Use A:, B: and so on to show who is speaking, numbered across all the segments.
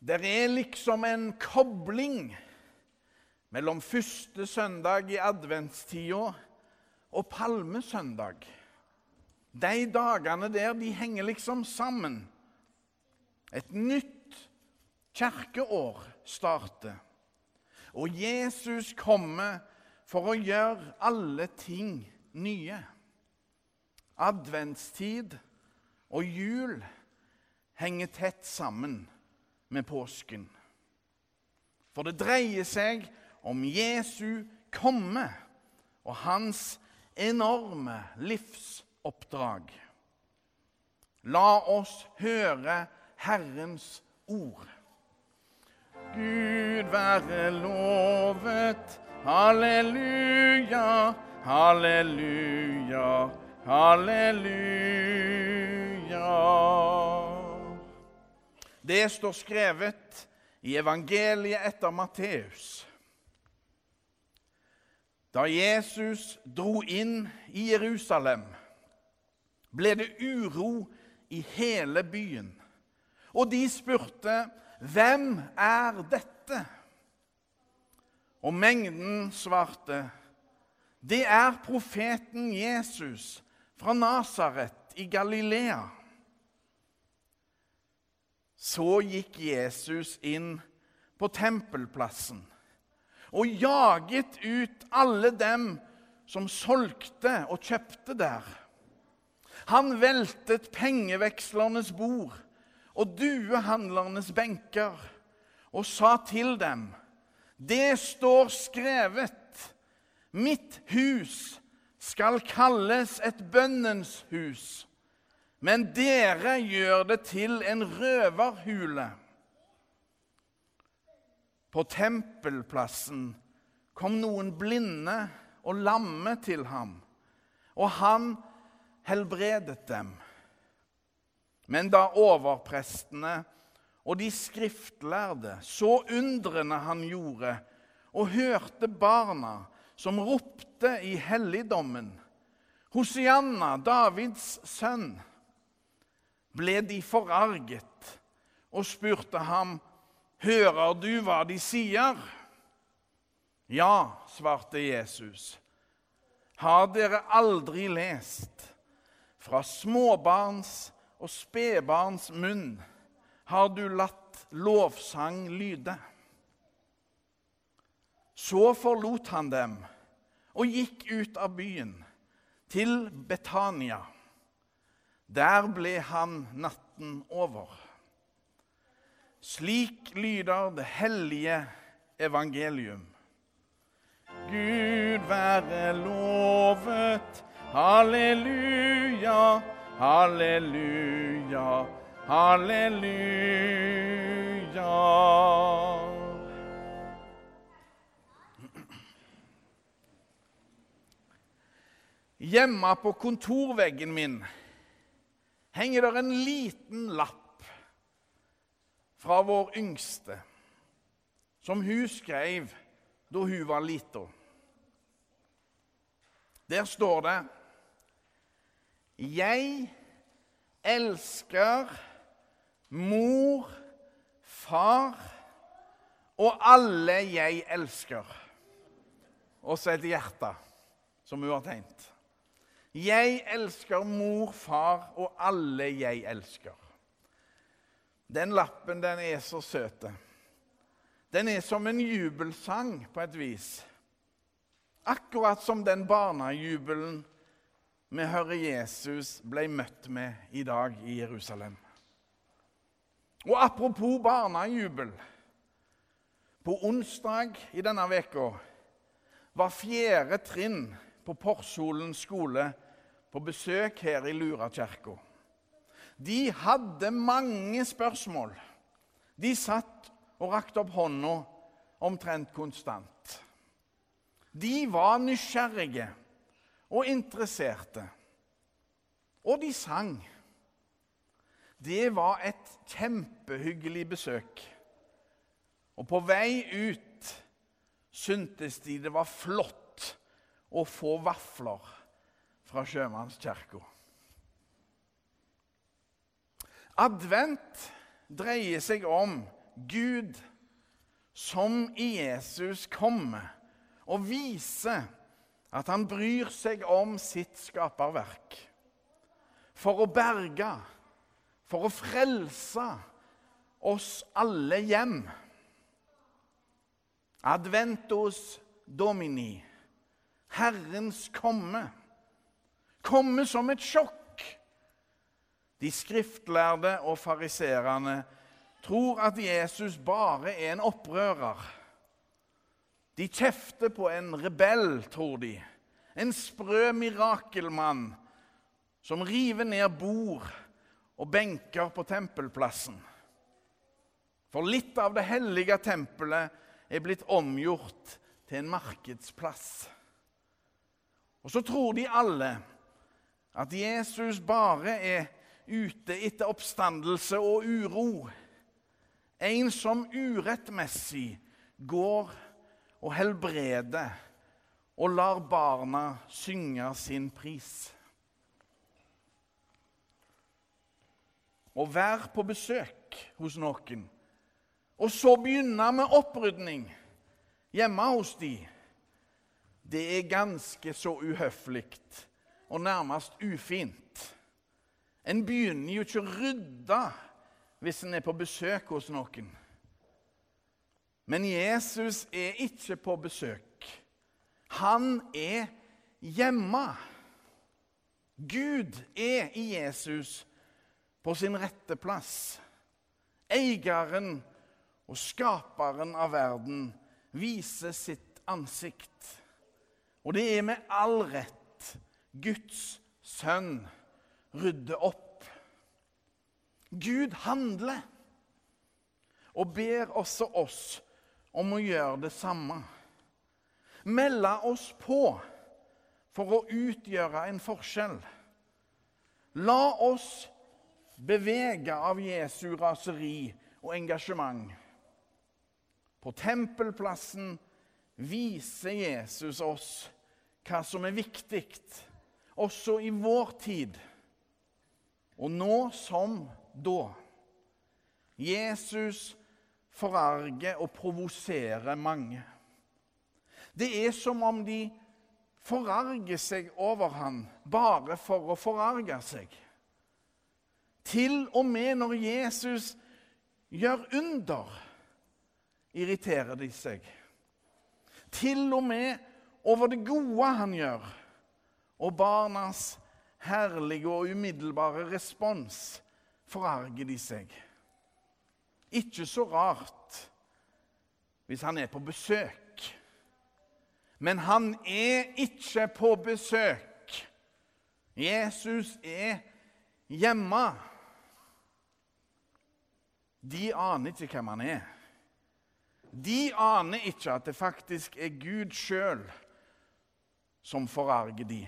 A: Det er liksom en kobling mellom første søndag i adventstida og palmesøndag. De dagene der de henger liksom sammen. Et nytt kirkeår starter. Og Jesus kommer for å gjøre alle ting nye. Adventstid og jul henger tett sammen med påsken. For det dreier seg om Jesu komme og hans enorme livsoppdrag. La oss høre Herrens ord. Gud være lovet. Halleluja, halleluja, halleluja. Det står skrevet i evangeliet etter Matteus. Da Jesus dro inn i Jerusalem, ble det uro i hele byen. Og de spurte, 'Hvem er dette?' Og mengden svarte, 'Det er profeten Jesus fra Nasaret i Galilea.' Så gikk Jesus inn på tempelplassen og jaget ut alle dem som solgte og kjøpte der. Han veltet pengevekslernes bord og duehandlernes benker og sa til dem, det står skrevet, mitt hus skal kalles et bønnens hus, men dere gjør det til en røverhule. På tempelplassen kom noen blinde og lamme til ham, og han helbredet dem. Men da overprestene og de skriftlærde så undrene han gjorde, og hørte barna som ropte i helligdommen, Hosianna, Davids sønn, ble de forarget og spurte ham, Hører du hva de sier? Ja, svarte Jesus. Har dere aldri lest? Fra småbarns og spedbarns munn har du latt lovsang lyde. Så forlot han dem og gikk ut av byen, til Betania. Der ble han natten over. Slik lyder det hellige evangelium. Gud være lovet. Halleluja, halleluja, halleluja. Hjemme på kontorveggen min henger der en liten lapp fra vår yngste, som hun skrev da hun var lita. Der står det Jeg elsker mor, far og alle jeg elsker. Og så et hjerte, som hun har tegnet. Jeg elsker mor, far og alle jeg elsker. Den lappen den er så søt. Den er som en jubelsang på et vis. Akkurat som den barnejubelen vi hører Jesus ble møtt med i dag i Jerusalem. Og apropos barnejubel. På onsdag i denne veka var fjerde trinn på Porsholen skole på besøk her i Lurakirka. De hadde mange spørsmål. De satt og rakte opp hånda omtrent konstant. De var nysgjerrige og interesserte. Og de sang. Det var et kjempehyggelig besøk. Og på vei ut syntes de det var flott å få vafler fra sjømannskirka. Advent dreier seg om Gud som i Jesus kommer og viser at han bryr seg om sitt skaperverk. For å berge, for å frelse oss alle hjem. Adventus domini, Herrens komme, komme som et sjokk. De skriftlærde og fariserene tror at Jesus bare er en opprører. De kjefter på en rebell, tror de. En sprø mirakelmann som river ned bord og benker på tempelplassen. For litt av det hellige tempelet er blitt omgjort til en markedsplass. Og så tror de alle at Jesus bare er ute etter oppstandelse og uro. En som urettmessig går og helbreder og lar barna synge sin pris. Å være på besøk hos noen og så begynne med opprydning hjemme hos de, det er ganske så uhøflig og nærmest ufint. En begynner jo ikke å rydde hvis en er på besøk hos noen. Men Jesus er ikke på besøk. Han er hjemme. Gud er i Jesus på sin rette plass. Eieren og skaperen av verden viser sitt ansikt. Og det er med all rett Guds sønn rydder opp. Gud handler og ber også oss om å gjøre det samme. Melde oss på for å utgjøre en forskjell. La oss bevege av Jesu raseri og engasjement. På tempelplassen viser Jesus oss hva som er viktig, også i vår tid. Og nå som da. Jesus forarger og provoserer mange. Det er som om de forarger seg over han bare for å forarge seg. Til og med når Jesus gjør under irriterer de seg. Til og med over det gode han gjør, og barnas herlige og umiddelbare respons, forarger de seg. Ikke så rart hvis han er på besøk. Men han er ikke på besøk. Jesus er hjemme. De aner ikke hvem han er. De aner ikke at det faktisk er Gud sjøl som forarger de.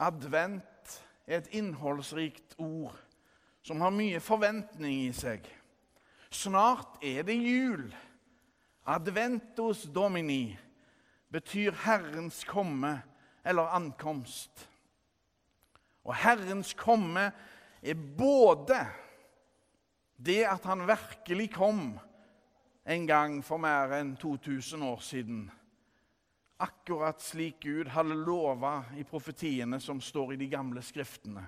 A: Advent er et innholdsrikt ord som har mye forventning i seg. Snart er det jul. Adventus domini betyr Herrens komme eller ankomst. Og Herrens komme er både det at han virkelig kom en gang for mer enn 2000 år siden, akkurat slik Gud hadde lova i profetiene som står i de gamle skriftene.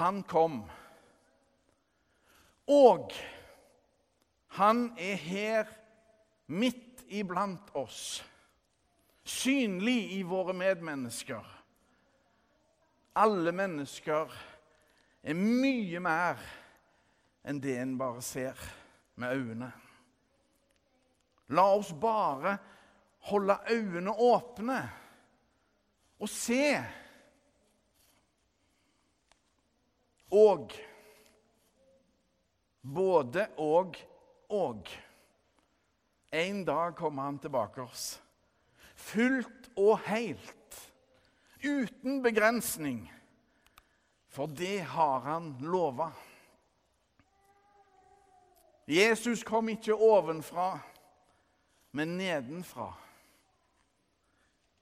A: Han kom. Og han er her midt iblant oss, synlig i våre medmennesker. Alle mennesker er mye mer enn det en bare ser med øynene. La oss bare holde øynene åpne og se. Og både og og. En dag kommer han tilbake oss. Fullt og helt. Uten begrensning. For det har han lova. Jesus kom ikke ovenfra, men nedenfra.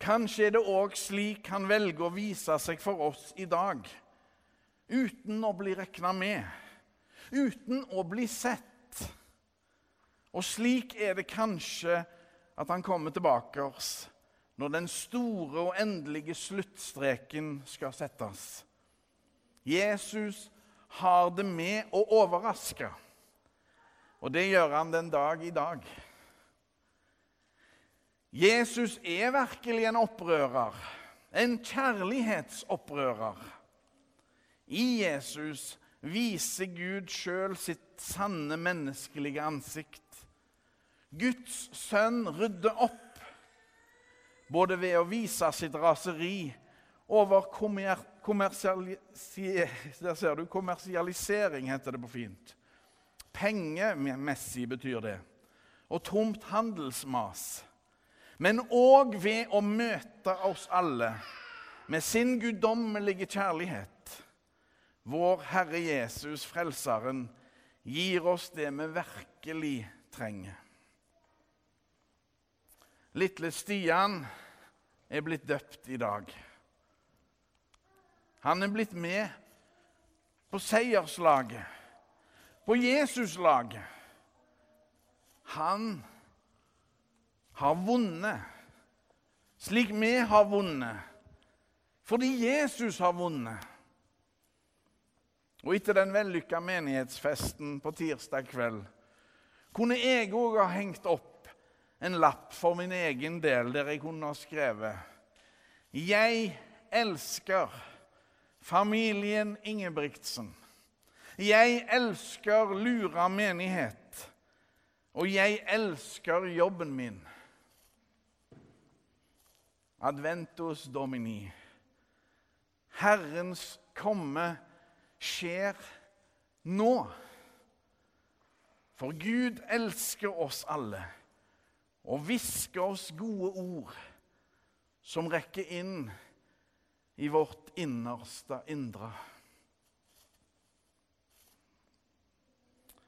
A: Kanskje er det òg slik han velger å vise seg for oss i dag, uten å bli regna med. uten å bli sett. Og slik er det kanskje at han kommer tilbake oss når den store og endelige sluttstreken skal settes. Jesus har det med å overraske, og det gjør han den dag i dag. Jesus er virkelig en opprører, en kjærlighetsopprører. I Jesus viser Gud sjøl sitt sanne menneskelige ansikt. Guds sønn rydder opp, både ved å vise sitt raseri over kommer, kommersialisering, heter det på fint. Pengemessig betyr det. Og tomt handelsmas. Men òg ved å møte oss alle med sin guddommelige kjærlighet. Vår Herre Jesus, Frelseren, gir oss det vi virkelig trenger. Lille Stian er blitt døpt i dag. Han er blitt med på seierslaget, på Jesuslaget. Han har vunnet slik vi har vunnet, fordi Jesus har vunnet. Og etter den vellykka menighetsfesten på tirsdag kveld kunne jeg òg ha hengt opp en lapp for min egen del der jeg kunne ha skrevet Jeg elsker familien Ingebrigtsen. Jeg elsker Lura menighet. Og jeg elsker jobben min. Adventus Domini. Herrens komme skjer nå. For Gud elsker oss alle og hvisker oss gode ord som rekker inn i vårt innerste indre.